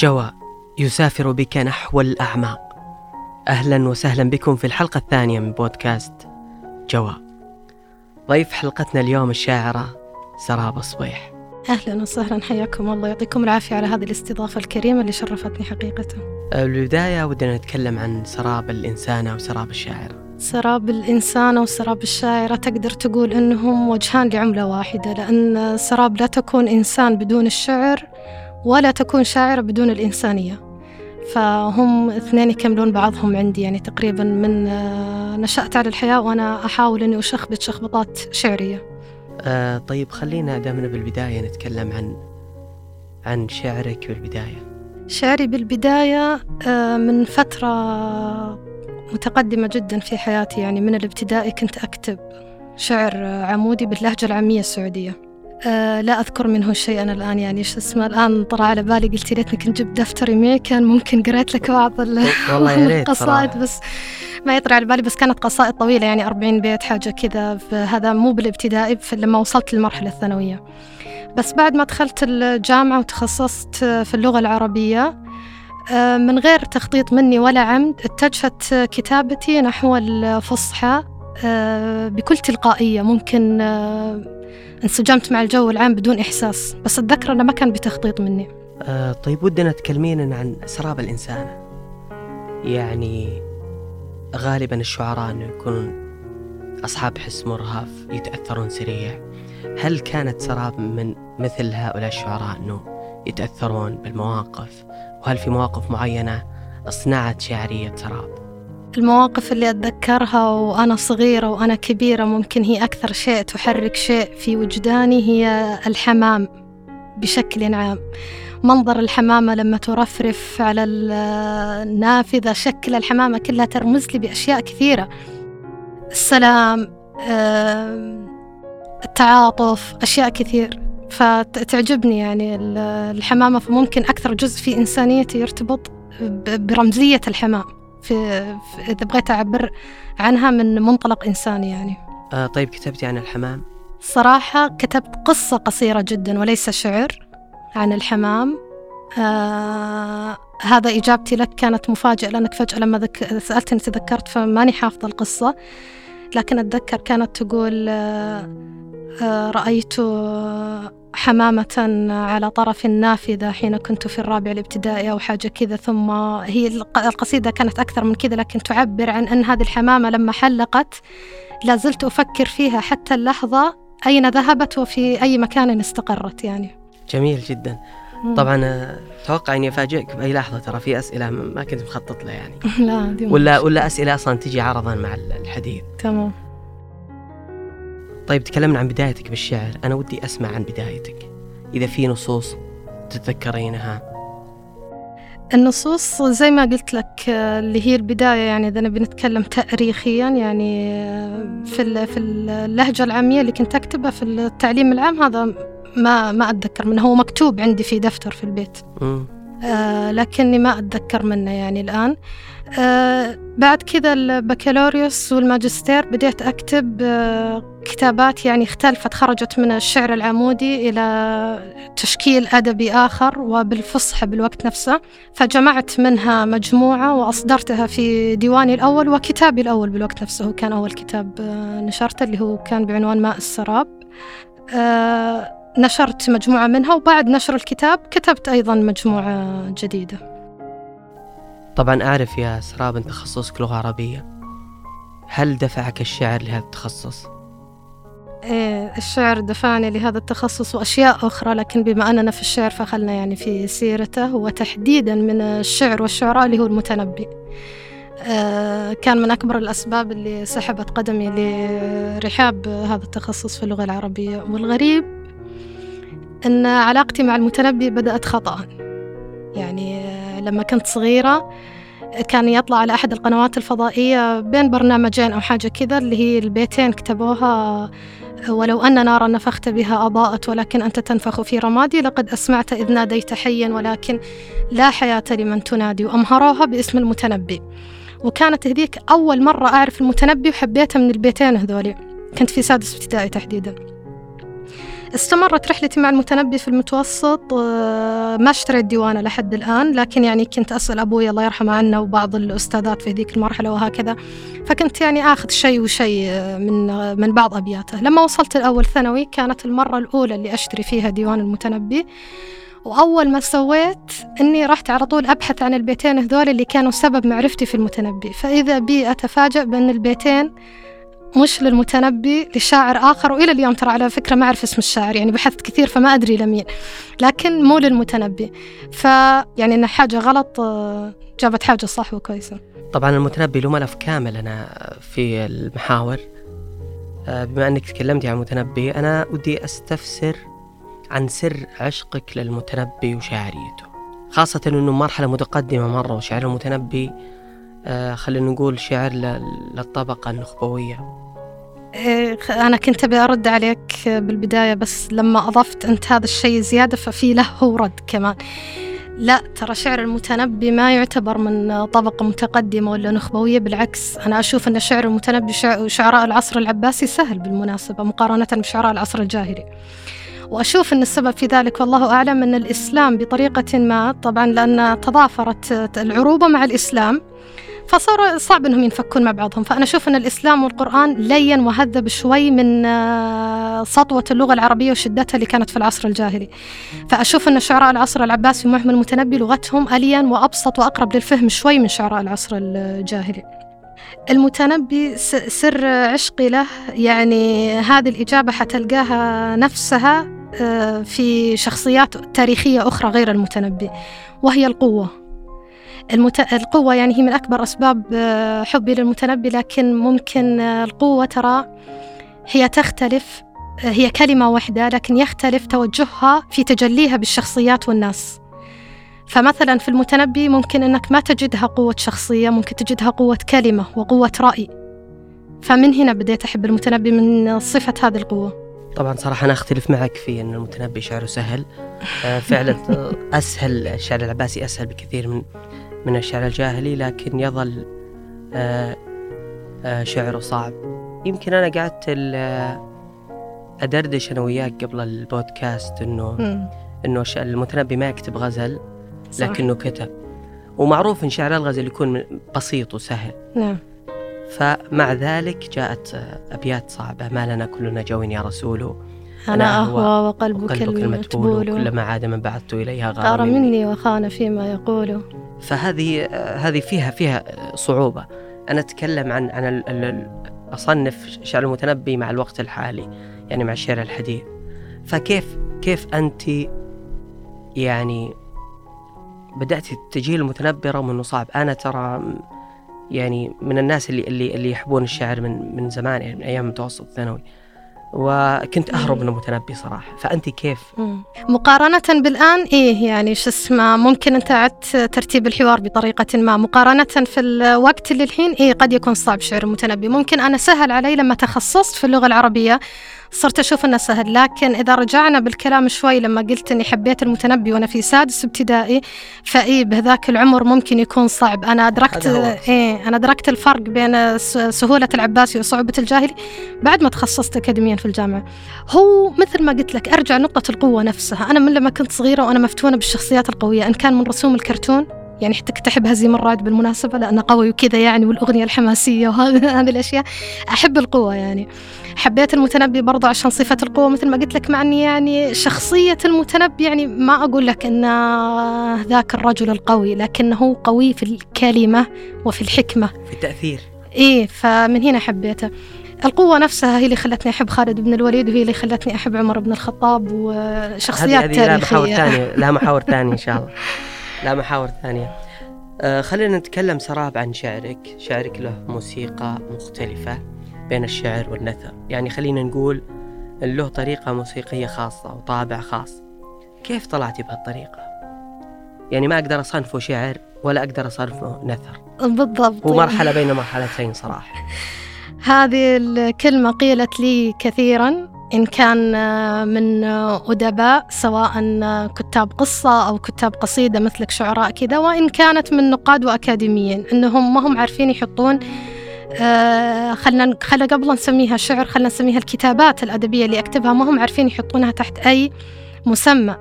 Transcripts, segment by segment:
جواء يسافر بك نحو الأعماق. أهلا وسهلا بكم في الحلقة الثانية من بودكاست جواء ضيف حلقتنا اليوم الشاعرة سراب صبيح. أهلا وسهلا حياكم الله. يعطيكم العافية على هذه الاستضافة الكريمة اللي شرفتني حقيقة. بالبداية ودنا نتكلم عن سراب الإنسانة وسراب الشاعرة سراب الإنسانة وسراب الشاعرة تقدر تقول إنهم وجهان لعملة واحدة لأن سراب لا تكون إنسان بدون الشعر ولا تكون شاعرة بدون الإنسانية. فهم اثنين يكملون بعضهم عندي يعني تقريبا من آه، نشأت على الحياة وأنا أحاول أني أشخبط شخبطات شعرية. آه طيب خلينا دامنا بالبداية نتكلم عن عن شعرك بالبداية. شعري بالبداية آه من فترة متقدمة جدا في حياتي يعني من الابتدائي كنت أكتب شعر عمودي باللهجة العامية السعودية. آه لا أذكر منه شيء أنا الآن يعني شو اسمه الآن طلع على بالي قلت ليتني كنت جبت دفتري معي كان ممكن قريت لك بعض القصائد بس ما يطري على بالي بس كانت قصائد طويلة يعني 40 بيت حاجة كذا هذا مو بالابتدائي لما وصلت للمرحلة الثانوية. بس بعد ما دخلت الجامعة وتخصصت في اللغة العربية آه، من غير تخطيط مني ولا عمد اتجهت كتابتي نحو الفصحى بكل تلقائية ممكن آه، انسجمت مع الجو العام بدون إحساس بس أتذكر أنه ما كان بتخطيط مني. آه طيب ودنا تكلمينا عن أسراب الإنسان. يعني غالبا الشعراء أنه يكونون أصحاب حس مرهف يتأثرون سريع. هل كانت سراب من مثل هؤلاء الشعراء أنه يتأثرون بالمواقف؟ وهل في مواقف معينة أصنعت شعرية سراب؟ المواقف اللي أتذكرها وأنا صغيرة وأنا كبيرة ممكن هي أكثر شيء تحرك شيء في وجداني هي الحمام بشكل عام. منظر الحمامة لما ترفرف على النافذة شكل الحمامة كلها ترمز لي بأشياء كثيرة. السلام التعاطف أشياء كثير. فتعجبني يعني الحمامة فممكن أكثر جزء في إنسانيتي يرتبط برمزية الحمام. في, إذا بغيت أعبر عنها من منطلق إنساني يعني. آه طيب كتبتي عن الحمام؟ صراحة كتبت قصة قصيرة جدا وليس شعر عن الحمام. آه هذا إجابتي لك كانت مفاجئة لأنك فجأة لما ذك... سألتني تذكرت فماني حافظة القصة. لكن أتذكر كانت تقول آه آه رأيت حمامة على طرف النافذة حين كنت في الرابع الابتدائي أو حاجة كذا ثم هي القصيدة كانت أكثر من كذا لكن تعبر عن أن هذه الحمامة لما حلقت لازلت أفكر فيها حتى اللحظة أين ذهبت وفي أي مكان استقرت يعني. جميل جدا. طبعا أتوقع إني أفاجئك بأي لحظة ترى في أسئلة ما كنت مخطط لها يعني. لا دي ولا ولا أسئلة أصلا تجي عرضا مع الحديث. تمام. طيب تكلمنا عن بدايتك بالشعر. أنا ودي أسمع عن بدايتك. إذا في نصوص تتذكرينها. النصوص زي ما قلت لك اللي هي البداية يعني إذا نبي نتكلم تاريخيا يعني في في اللهجة العامية اللي كنت أكتبها في التعليم العام هذا ما ما أتذكر منه. هو مكتوب عندي في دفتر في البيت. آه. لكني ما أتذكر منه يعني الآن. آه بعد كذا البكالوريوس والماجستير بديت أكتب آه كتابات يعني اختلفت خرجت من الشعر العمودي إلى تشكيل أدبي آخر وبالفصحى بالوقت نفسه. فجمعت منها مجموعة وأصدرتها في ديواني الأول وكتابي الأول بالوقت نفسه. كان أول كتاب آه نشرته اللي هو كان بعنوان ماء السراب. آه نشرت مجموعة منها وبعد نشر الكتاب كتبت أيضا مجموعة جديدة. طبعا أعرف يا سراب أن تخصصك لغة عربية. هل دفعك الشعر لهذا التخصص؟ إيه الشعر دفعني لهذا التخصص وأشياء أخرى لكن بما أننا في الشعر فخلنا يعني في سيرته وتحديدا من الشعر والشعراء اللي هو المتنبي. آه كان من أكبر الأسباب اللي سحبت قدمي لرحاب هذا التخصص في اللغة العربية. والغريب أن علاقتي مع المتنبي بدأت خطأ. يعني لما كنت صغيرة كان يطلع على أحد القنوات الفضائية بين برنامجين أو حاجة كذا اللي هي البيتين كتبوها ولو أن نارا نفخت بها أضاءت ولكن أنت تنفخ في رمادي لقد أسمعت إذ ناديت حيا ولكن لا حياة لمن تنادي. وأمهروها باسم المتنبي. وكانت هذيك أول مرة أعرف المتنبي وحبيته من البيتين هذولي. كنت في سادس ابتدائي تحديدا. استمرت رحلتي مع المتنبي في المتوسط آه، ما اشتريت ديوانه لحد الآن لكن يعني كنت أسأل أبوي الله يرحمه عنه وبعض الأستاذات في ذيك المرحلة وهكذا. فكنت يعني آخذ شيء وشيء آه، من آه، من بعض أبياته. لما وصلت الأول ثانوي كانت المرة الأولى اللي أشتري فيها ديوان المتنبي. وأول ما سويت إني رحت على طول أبحث عن البيتين هذول اللي كانوا سبب معرفتي في المتنبي. فإذا بي أتفاجأ بأن البيتين مش للمتنبي لشاعر آخر وإلى اليوم ترى على فكرة ما أعرف اسم الشاعر يعني بحثت كثير فما أدري لمين لكن مو للمتنبي. فيعني إن حاجة غلط آه، جابت حاجة صح وكويسة. طبعا المتنبي له ملف كامل أنا في المحاور. آه، بما أنك تكلمتي عن المتنبي أنا ودي أستفسر عن سر عشقك للمتنبي وشاعريته خاصة أنه مرحلة متقدمة مرة وشعر المتنبي خلينا نقول شعر للطبقة النخبوية. إيه، أنا كنت أبي أرد عليك بالبداية بس لما أضفت أنت هذا الشيء زيادة ففي له هو رد كمان. لا ترى شعر المتنبي ما يعتبر من طبقة متقدمة ولا نخبوية بالعكس أنا أشوف أن شعر المتنبي وشعراء العصر العباسي سهل بالمناسبة مقارنة بشعراء العصر الجاهلي. وأشوف أن السبب في ذلك والله أعلم أن الإسلام بطريقة ما طبعا لأن تضافرت العروبة مع الإسلام فصار صعب إنهم ينفكون مع بعضهم. فأنا أشوف إن الإسلام والقرآن لين وهذب شوي من آه، سطوة اللغة العربية وشدتها اللي كانت في العصر الجاهلي. فأشوف إن شعراء العصر العباسي ومعهم المتنبي لغتهم الين وأبسط وأقرب للفهم شوي من شعراء العصر الجاهلي. المتنبي سر عشقي له يعني هذه الإجابة حتلقاها نفسها آه، في شخصيات تاريخية أخرى غير المتنبي وهي القوة. المت... القوة يعني هي من أكبر أسباب آه، حبي للمتنبي لكن ممكن آه، القوة ترى هي تختلف آه، هي كلمة واحدة لكن يختلف توجهها في تجليها بالشخصيات والناس. فمثلا في المتنبي ممكن أنك ما تجدها قوة شخصية ممكن تجدها قوة كلمة وقوة رأي. فمن هنا بديت أحب المتنبي من صفة هذه القوة. طبعا صراحة أنا أختلف معك في أن المتنبي شعره سهل. فعلا أسهل الشعر العباسي أسهل بكثير من من الشعر الجاهلي لكن يظل آه، آه، شعره صعب. يمكن أنا قعدت أدردش أنا وياك قبل البودكاست إنه إنه المتنبي ما يكتب غزل لكنه كتب. ومعروف إن شعر الغزل يكون بسيط وسهل. نعم. فمع ذلك جاءت أبيات صعبة. ما لنا كلنا جو يا رسول. أنا أهوى وقلبك المتبول. كلما عاد من بعثت إليها غار مني, مني وخان فيما يقول. فهذه هذه فيها فيها صعوبة. أنا أتكلم عن عن أصنف شعر المتنبي مع الوقت الحالي يعني مع الشعر الحديث. فكيف كيف أنت يعني بدأت تجي المتنبي رغم أنه صعب؟ أنا ترى يعني من الناس اللي اللي اللي يحبون الشعر من من زمان يعني من أيام المتوسط الثانوي. وكنت أهرب من المتنبي صراحة. فأنت كيف؟ مقارنة بالآن إيه يعني شو اسمه ممكن أنت عدت ترتيب الحوار بطريقة ما. مقارنة في الوقت اللي الحين إيه قد يكون صعب شعر المتنبي. ممكن أنا سهل علي لما تخصصت في اللغة العربية صرت أشوف أنه سهل لكن إذا رجعنا بالكلام شوي لما قلت أني حبيت المتنبي وأنا في سادس ابتدائي فإي بهذاك العمر ممكن يكون صعب. أنا أدركت إيه أنا أدركت الفرق بين سهولة العباسي وصعوبة الجاهلي بعد ما تخصصت أكاديميا في الجامعة. هو مثل ما قلت لك أرجع نقطة القوة نفسها. أنا من لما كنت صغيرة وأنا مفتونة بالشخصيات القوية إن كان من رسوم الكرتون يعني حتى كنت أحب هزيم الرعد بالمناسبة لأنه قوي وكذا يعني والأغنية الحماسية وهذه الأشياء أحب القوة يعني. حبيت المتنبي برضه عشان صفة القوة مثل ما قلت لك مع أني يعني شخصية المتنبي يعني ما أقول لك أن ذاك الرجل القوي لكنه قوي في الكلمة وفي الحكمة. في التأثير. إيه فمن هنا حبيته. القوة نفسها هي اللي خلتني أحب خالد بن الوليد وهي اللي خلتني أحب عمر بن الخطاب وشخصيات هذه لها محاور ثانية لها محاور ثانية إن شاء الله. لا محاور ثانية. آه خلينا نتكلم سراب عن شعرك. شعرك له موسيقى مختلفة. بين الشعر والنثر. يعني خلينا نقول له طريقة موسيقية خاصة وطابع خاص. كيف طلعتي بهالطريقة؟ يعني ما أقدر أصنفه شعر ولا أقدر أصنفه نثر. بالضبط. هو مرحلة بين مرحلتين صراحة. هذه الكلمة قيلت لي كثيرا إن كان من أدباء سواء كتاب قصة أو كتاب قصيدة مثلك شعراء كذا وإن كانت من نقاد وأكاديميين إنهم ما هم عارفين يحطون آه خلنا خلنا قبل نسميها شعر خلنا نسميها الكتابات الأدبية اللي أكتبها. ما هم عارفين يحطونها تحت أي مسمى.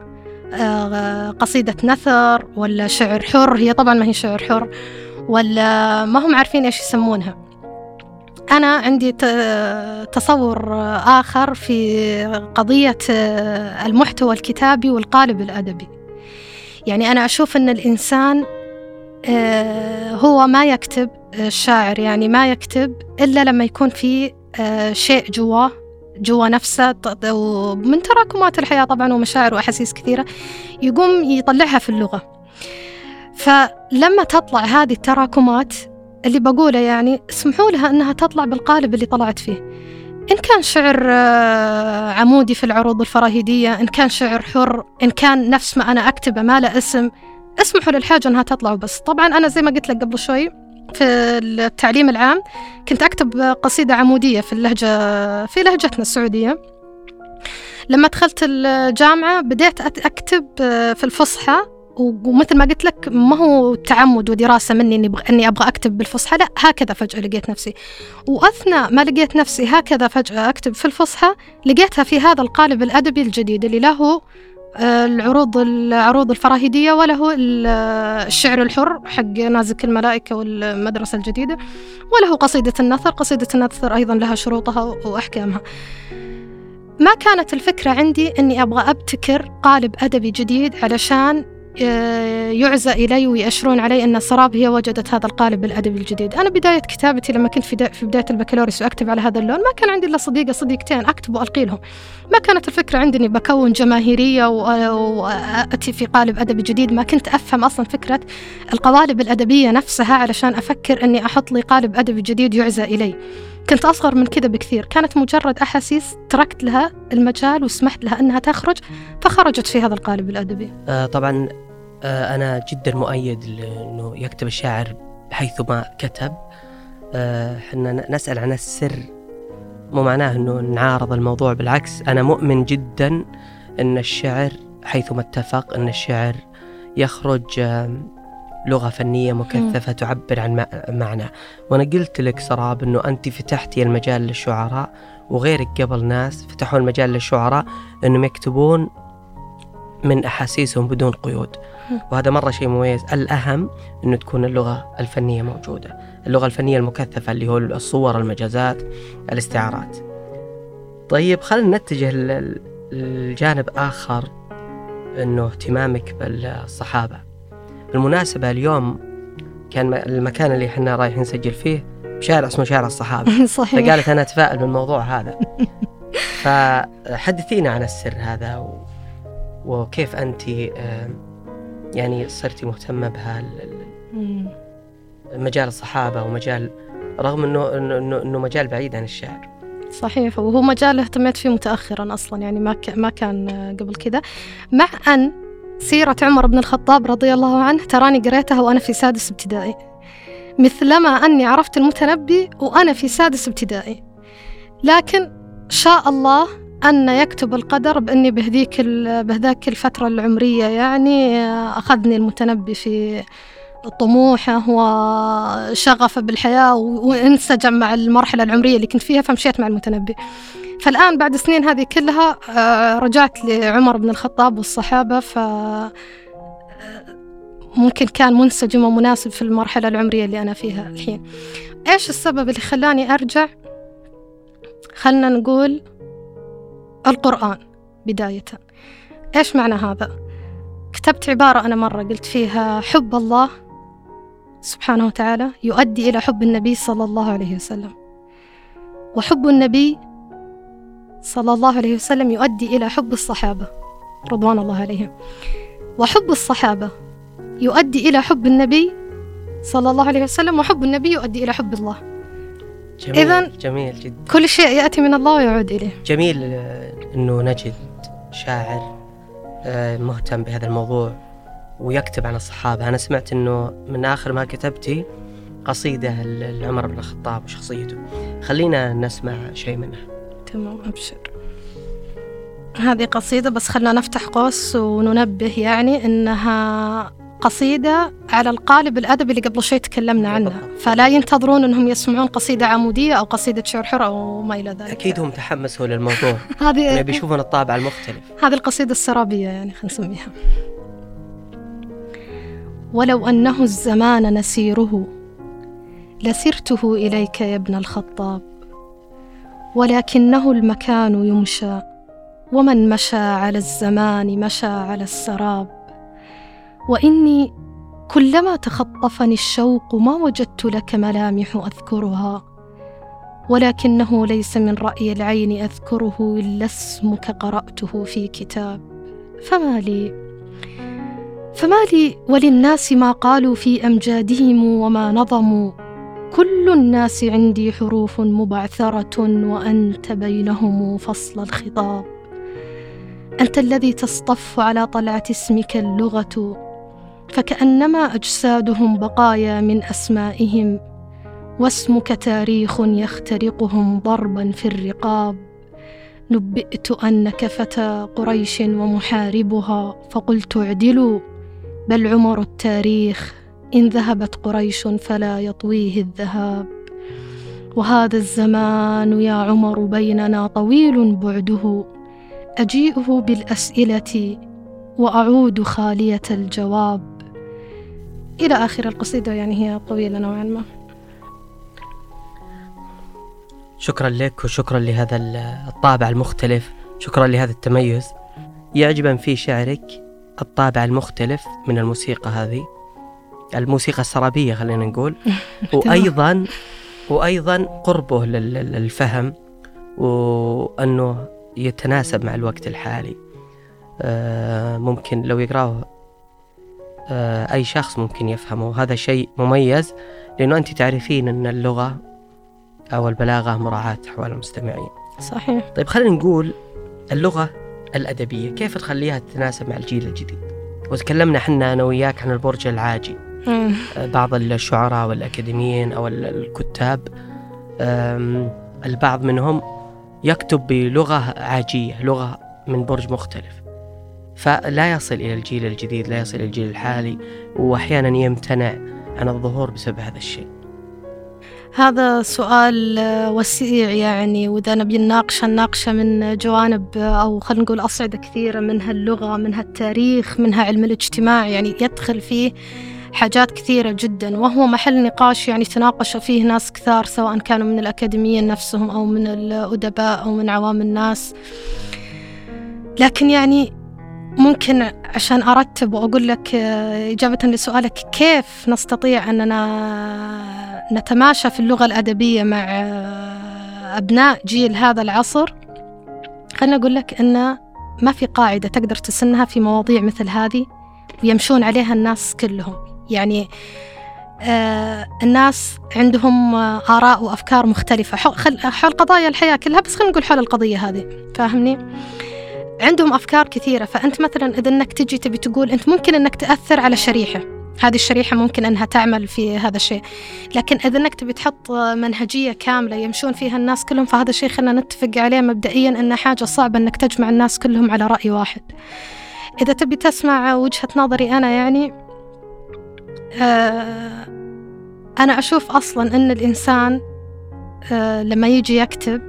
آه قصيدة نثر ولا شعر حر هي طبعا ما هي شعر حر ولا ما هم عارفين إيش يسمونها. أنا عندي تصور آخر في قضية المحتوى الكتابي والقالب الأدبي. يعني أنا أشوف أن الإنسان آه، هو ما يكتب الشاعر يعني ما يكتب إلا لما يكون في آه، شيء جواه جوا نفسه. من تراكمات الحياة طبعا ومشاعر وأحاسيس كثيرة يقوم يطلعها في اللغة. فلما تطلع هذه التراكمات اللي بقوله يعني اسمحوا لها أنها تطلع بالقالب اللي طلعت فيه. إن كان شعر آه، عمودي في العروض الفراهيدية إن كان شعر حر إن كان نفس ما أنا أكتبه ما له اسم اسمحوا للحاجة أنها تطلع وبس. طبعا أنا زي ما قلت لك قبل شوي في التعليم العام كنت أكتب قصيدة عمودية في اللهجة في لهجتنا السعودية. لما دخلت الجامعة بديت أكتب في الفصحى ومثل ما قلت لك ما هو تعمد ودراسة مني إني إني أبغى أكتب بالفصحى لا هكذا فجأة لقيت نفسي. وأثناء ما لقيت نفسي هكذا فجأة أكتب في الفصحى لقيتها في هذا القالب الأدبي الجديد اللي له العروض العروض الفراهيدية وله الشعر الحر حق نازك الملائكة والمدرسة الجديدة وله قصيدة النثر. قصيدة النثر أيضا لها شروطها وأحكامها. ما كانت الفكرة عندي أني أبغى أبتكر قالب أدبي جديد علشان يعزى إلي ويأشرون علي أن سراب هي وجدت هذا القالب الأدبي الجديد. أنا بداية كتابتي لما كنت في, في بداية البكالوريوس وأكتب على هذا اللون ما كان عندي إلا صديقة صديقتين أكتب وألقي لهم ما كانت الفكرة عندي أني بكون جماهيرية وأتي في قالب أدبي جديد. ما كنت أفهم أصلا فكرة القوالب الأدبية نفسها علشان أفكر أني أحط لي قالب أدبي جديد يعزى إلي. كنت أصغر من كذا بكثير. كانت مجرد أحاسيس تركت لها المجال وسمحت لها أنها تخرج فخرجت في هذا القالب الأدبي. آه طبعا آه أنا جدا مؤيد لأنه يكتب الشاعر حيثما كتب. إحنا آه نسأل عن السر. مو معناه أنه نعارض الموضوع بالعكس أنا مؤمن جدا أن الشعر حيثما اتفق أن الشعر يخرج آه لغة فنية مكثفة تعبر عن معنى. وأنا قلت لك سراب أنه أنت فتحتي المجال للشعراء وغيرك قبل ناس فتحوا المجال للشعراء أنهم يكتبون من أحاسيسهم بدون قيود. وهذا مرة شيء مميز. الأهم أنه تكون اللغة الفنية موجودة. اللغة الفنية المكثفة اللي هو الصور المجازات الاستعارات. طيب خلينا نتجه للجانب آخر أنه اهتمامك بالصحابة. بالمناسبة اليوم كان المكان اللي إحنا رايحين نسجل فيه شارع اسمه شارع الصحابة. صحيح. فقالت أنا أتفائل بالموضوع هذا. فحدثينا عن السر هذا و... وكيف أنت يعني صرتي مهتمة بها مجال الصحابة ومجال رغم انه انه انه مجال بعيد عن الشعر. صحيح. وهو مجال اهتميت فيه متاخرا أصلا يعني ما ما كان قبل كذا. مع ان سيرة عمر بن الخطاب رضي الله عنه تراني قريتها وأنا في سادس ابتدائي. مثلما أني عرفت المتنبي وأنا في سادس ابتدائي. لكن شاء الله أن يكتب القدر بأني بهذيك بهذاك الفترة العمرية يعني أخذني المتنبي في طموحه وشغفه بالحياة وانسجم مع المرحلة العمرية اللي كنت فيها فمشيت مع المتنبي. فالآن بعد سنين هذه كلها آه، رجعت لعمر بن الخطاب والصحابة ف آه، ممكن كان منسجم ومناسب في المرحلة العمرية اللي أنا فيها الحين. إيش السبب اللي خلاني أرجع؟ خلنا نقول القرآن بداية. إيش معنى هذا؟ كتبت عبارة أنا مرة قلت فيها حب الله سبحانه وتعالى يؤدي إلى حب النبي صلى الله عليه وسلم. وحب النبي صلى الله عليه وسلم يؤدي إلى حب الصحابة رضوان الله عليهم. وحب الصحابة يؤدي إلى حب النبي صلى الله عليه وسلم وحب النبي يؤدي إلى حب الله. جميل إذن جميل جدا. كل شيء يأتي من الله ويعود إليه. جميل آه، أنه نجد شاعر آه، مهتم بهذا الموضوع ويكتب عن الصحابة. أنا سمعت أنه من آخر ما كتبتي قصيدة لعمر بن الخطاب وشخصيته. خلينا نسمع شيء منها. تمام أبشر. هذه قصيدة بس خلنا نفتح قوس وننبه يعني إنها قصيدة على القالب الأدبي اللي قبل شوي تكلمنا عنه فلا ينتظرون أنهم يسمعون قصيدة عمودية أو قصيدة شعر حر أو ما إلى ذلك. أكيد هم تحمسوا للموضوع. هذه بيشوفون الطابع المختلف. هذه القصيدة السرابية يعني خلينا نسميها. ولو أنه الزمان نسيره لسرته إليك يا ابن الخطاب. ولكنه المكان يمشى ومن مشى على الزمان مشى على السراب. وإني كلما تخطفني الشوق ما وجدت لك ملامح أذكرها ولكنه ليس من رأي العين أذكره إلا اسمك قرأته في كتاب. فما لي؟ فما لي وللناس ما قالوا في أمجادهم وما نظموا. كل الناس عندي حروف مبعثرة وأنت بينهم فصل الخطاب. أنت الذي تصطف على طلعة اسمك اللغة فكأنما أجسادهم بقايا من أسمائهم واسمك تاريخ يخترقهم ضربا في الرقاب. نبئت أنك فتى قريش ومحاربها فقلت اعدلوا بل عمر التاريخ إن ذهبت قريش فلا يطويه الذهاب. وهذا الزمان يا عمر بيننا طويل بعده. أجيئه بالأسئلة وأعود خالية الجواب. إلى آخر القصيدة يعني هي طويلة نوعا ما. شكرا لك وشكرا لهذا الطابع المختلف. شكرا لهذا التميز. يعجبا في شعرك الطابع المختلف من الموسيقى هذه. الموسيقى السرابية خلينا نقول. وأيضا وأيضا قربه للفهم وأنه يتناسب مع الوقت الحالي. آه، ممكن لو يقرأه آه، أي شخص ممكن يفهمه. هذا شيء مميز لأنه أنت تعرفين أن اللغة أو البلاغة مراعاة أحوال المستمعين. صحيح. طيب خلينا نقول اللغة الأدبية. كيف تخليها تتناسب مع الجيل الجديد؟ وتكلمنا إحنا أنا وياك عن البرج العاجي. بعض الشعراء والأكاديميين أو الكتاب البعض منهم يكتب بلغة عاجية لغة من برج مختلف. فلا يصل إلى الجيل الجديد لا يصل إلى الجيل الحالي وأحيانا يمتنع عن الظهور بسبب هذا الشيء. هذا سؤال وسيع يعني وإذا نبي نناقشه نناقشه من جوانب أو خلينا نقول أصعدة كثيرة منها اللغة منها التاريخ منها علم الاجتماع يعني يدخل فيه حاجات كثيرة جدا وهو محل نقاش يعني تناقش فيه ناس كثار سواء كانوا من الأكاديميين نفسهم أو من الأدباء أو من عوام الناس. لكن يعني ممكن عشان أرتب وأقول لك إجابة لسؤالك كيف نستطيع أننا نتماشى في اللغة الأدبية مع أبناء جيل هذا العصر؟ خلنا أقول لك أن ما في قاعدة تقدر تسنها في مواضيع مثل هذه ويمشون عليها الناس كلهم. يعني آه الناس عندهم آه آراء وأفكار مختلفة. حول, قضايا الحياة كلها بس خلينا نقول حول القضية هذه. فاهمني؟ عندهم أفكار كثيرة. فأنت مثلا إذا أنك تجي تبي تقول أنت ممكن أنك تأثر على شريحة. هذه الشريحة ممكن أنها تعمل في هذا الشيء. لكن إذا أنك تبي تحط منهجية كاملة يمشون فيها الناس كلهم فهذا الشيء خلينا نتفق عليه مبدئيا أنه حاجة صعبة أنك تجمع الناس كلهم على رأي واحد. إذا تبي تسمع وجهة نظري أنا يعني آه، أنا أشوف أصلا أن الإنسان آه، لما يجي يكتب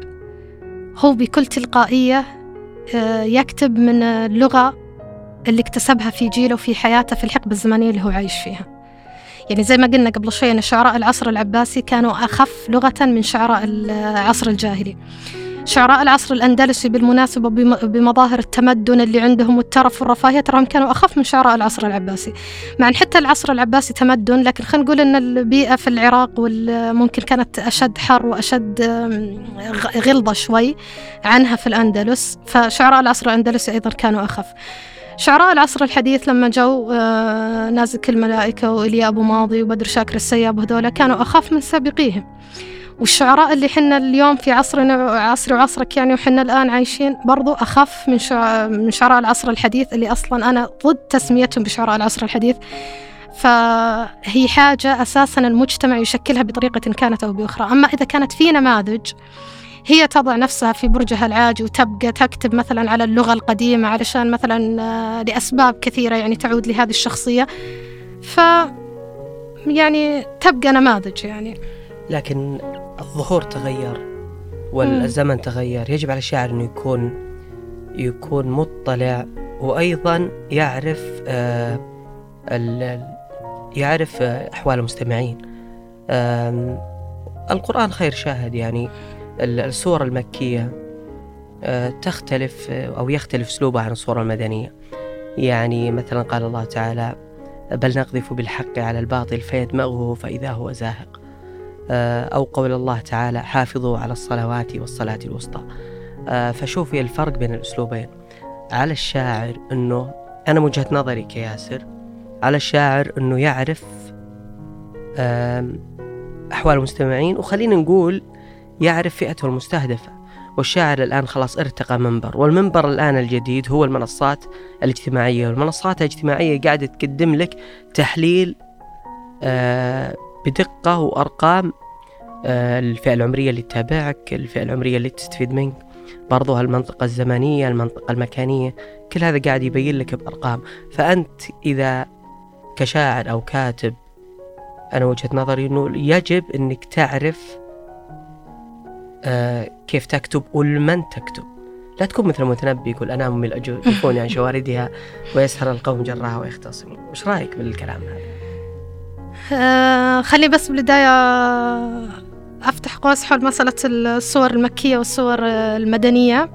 هو بكل تلقائية آه، يكتب من اللغة اللي اكتسبها في جيله وفي حياته في الحقبة الزمنية اللي هو عايش فيها. يعني زي ما قلنا قبل شوي أن شعراء العصر العباسي كانوا أخف لغة من شعراء العصر الجاهلي. شعراء العصر الأندلسي بالمناسبة بمظاهر التمدن اللي عندهم والترف والرفاهية تراهم كانوا أخف من شعراء العصر العباسي. مع أن حتى العصر العباسي تمدن لكن خلينا نقول أن البيئة في العراق ممكن كانت أشد حر وأشد غلظة شوي عنها في الأندلس. فشعراء العصر الأندلسي أيضا كانوا أخف. شعراء العصر الحديث لما جو آه، نازك الملائكة وإليا أبو ماضي وبدر شاكر السياب وهذولا كانوا أخف من سابقيهم. والشعراء اللي حنا اليوم في عصرنا عصري وعصرك يعني وحنا الآن عايشين برضو أخف من من شعراء العصر الحديث اللي أصلا أنا ضد تسميتهم بشعراء العصر الحديث. فهي حاجة أساسا المجتمع يشكلها بطريقة كانت أو بأخرى. أما إذا كانت في نماذج هي تضع نفسها في برجها العاجي وتبقى تكتب مثلا على اللغة القديمة علشان مثلا آه، لأسباب كثيرة يعني تعود لهذه الشخصية. ف يعني تبقى نماذج يعني. لكن الظهور تغير والزمن تغير. يجب على الشاعر أنه يكون يكون مطلع وأيضا يعرف آه يعرف أحوال المستمعين. القرآن خير شاهد يعني السور المكية آه، تختلف أو يختلف أسلوبها عن الصورة المدنية. يعني مثلا قال الله تعالى بل نقذف بالحق على الباطل فيدمغه فإذا هو زاهق. آه، أو قول الله تعالى حافظوا على الصلوات والصلاة الوسطى. آه، فشوفي الفرق بين الأسلوبين. على الشاعر أنه أنا من وجهة نظري كياسر على الشاعر أنه يعرف أحوال المستمعين وخلينا نقول يعرف فئته المستهدفة. والشاعر الآن خلاص ارتقى منبر والمنبر الآن الجديد هو المنصات الاجتماعية. والمنصات الاجتماعية قاعدة تقدم لك تحليل آه بدقة وأرقام آه الفئة العمرية اللي تتابعك الفئة العمرية اللي تستفيد منك. برضو هالمنطقة الزمنية المنطقة المكانية كل هذا قاعد يبين لك بأرقام. فأنت إذا كشاعر أو كاتب أنا وجهة نظري أنه يجب أنك تعرف آه كيف تكتب ولمن تكتب. لا تكون مثل المتنبي يقول أنام من الجفون عن شواردها ويسهر القوم جراها ويختصم وش رأيك بالكلام هذا؟ آه خلي بس بالبداية أفتح قوس حول مسألة الصور المكية والصور المدنية.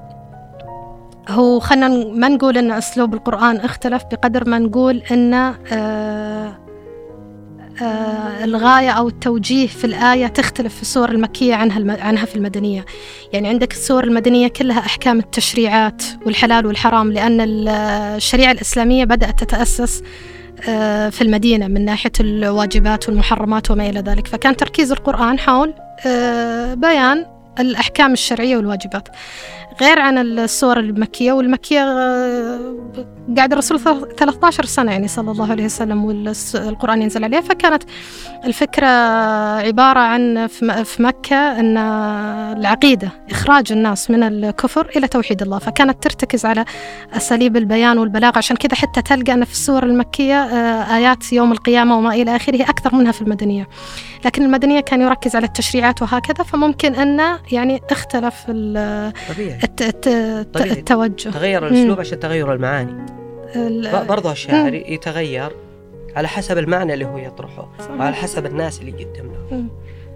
هو خلينا ما نقول أن أسلوب القرآن اختلف بقدر ما نقول أن آه آه، الغاية أو التوجيه في الآية تختلف في السور المكية عنها في المدنية. يعني عندك السور المدنية كلها أحكام التشريعات والحلال والحرام لأن الشريعة الإسلامية بدأت تتأسس آه، في المدينة من ناحية الواجبات والمحرمات وما إلى ذلك. فكان تركيز القرآن حول آه، بيان الأحكام الشرعية والواجبات. غير عن السور المكية والمكية آه، قاعد الرسول 13 سنة يعني صلى الله عليه وسلم والقرآن ينزل عليه فكانت الفكرة عبارة عن في مكة أن العقيدة إخراج الناس من الكفر إلى توحيد الله. فكانت ترتكز على أساليب البيان والبلاغة. عشان كذا حتى تلقى أن في السور المكية آه، آيات يوم القيامة وما إلى آخره أكثر منها في المدنية. لكن المدنية كان يركز على التشريعات وهكذا فممكن أن يعني اختلف طبيعي. التوجه. تغير الأسلوب عشان تغير المعاني. برضه الشاعر يتغير على حسب المعنى اللي هو يطرحه صحيح. وعلى حسب الناس اللي يقدم له.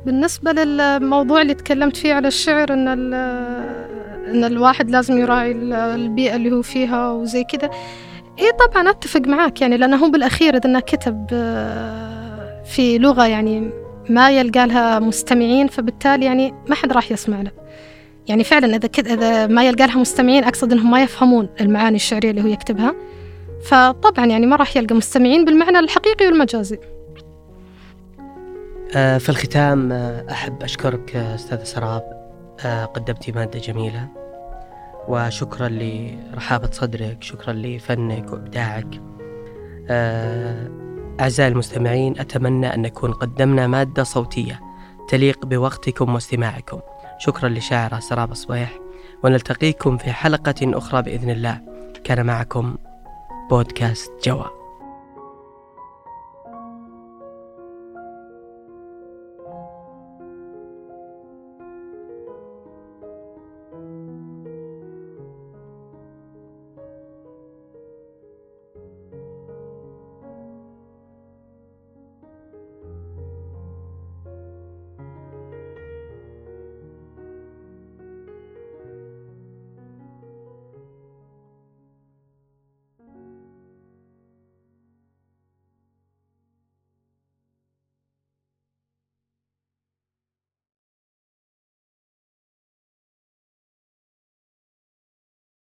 بالنسبة للموضوع اللي تكلمت فيه على الشعر إن إن الواحد لازم يراعي البيئة اللي هو فيها وزي كذا إيه طبعا أتفق معاك يعني لأنه هو بالأخير إذا كتب آه، في لغة يعني ما يلقى لها مستمعين فبالتالي يعني ما حد راح يسمع له. يعني فعلا إذا كد إذا ما يلقى لها مستمعين أقصد إنهم ما يفهمون المعاني الشعرية اللي هو يكتبها. فطبعا يعني ما راح يلقى مستمعين بالمعنى الحقيقي والمجازي. آه، في الختام آه، أحب أشكرك آه، أستاذ سراب. قدمتي مادة جميلة. وشكرا لرحابة صدرك شكرا لفنك وإبداعك. أعزائي المستمعين أتمنى أن نكون قدمنا مادة صوتية تليق بوقتكم واستماعكم. شكرا لشاعر سراب صبيح ونلتقيكم في حلقة أخرى بإذن الله. كان معكم بودكاست جواب.